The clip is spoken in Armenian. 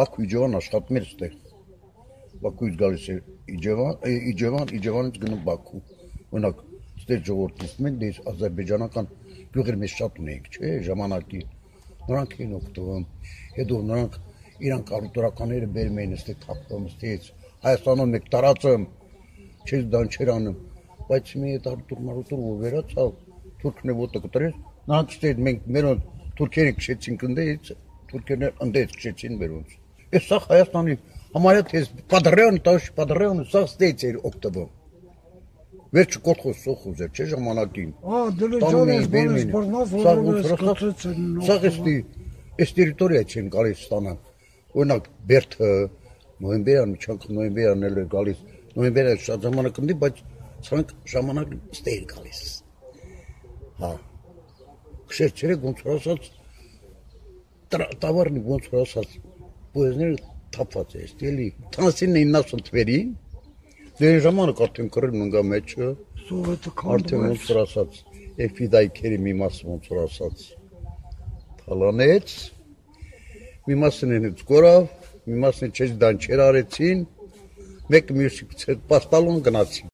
Բաքու Իջևան աշխատում էր այդտեղ։ Բաքուից գալիս էր Իջևան, Իջևան, Իջևանից գնում Բաքու։ Օրինակ, այդտեղ ժողովրդից մենք դες ադրբեջանական գյուղեր մեծ շատ ունեինք, չէ, ժամանակի։ Նրանք էին օգտվում։ Հետո նրանք իրանք առուտուրականները բերում էին այդտեղ թափվում այդտեղից։ Հայաստանում մեկ տարածում չես դանչեր անում, բայց մի այդ Արտուր Մարուտուր որ վերացավ, թուրքն է ոտը կտրել, նրանք ստեր մենք մերոն թուրքերը քշեցին կնդեից, թուրքերն ընդեից քշեցին մերոնց։ Այս սա Հայաստանի համարյա թես Պատրեոն, տաշ Պատրեոն սա ստեյց էր օգտվում։ Վերջ կողոս սոխուզ էր, չէ ժամանակին։ Ա բերում բանես էին։ բռնած որ ես կտրեցին։ Սա էստի այս տերիտորիա չեն գալիս ստանան։ Օրինակ Բերթը նոյեմբերյան, չանք նոյեմբերյան էլ էր գալիս։ Նոյեմբերը շատ ժամանակ ունի, բայց ցանկ ժամանակ ստեր գալիս։ Հա։ Քշեցերը ոնց որ ասած տավարնի ոնց որ ասած բույզները թափած է, էլի։ Տանսին 90 թվերին դե ժամանակ արդեն կրել մնգա մեջը։ Արդեն ոնց որ ասած, էֆիդայքերի մի մասը ոնց որ ասած թալանեց, մի մասն ինձ կորավ, մի մասն չես դանչեր արեցին, մեկ մյուսի պաստալուն գնացին։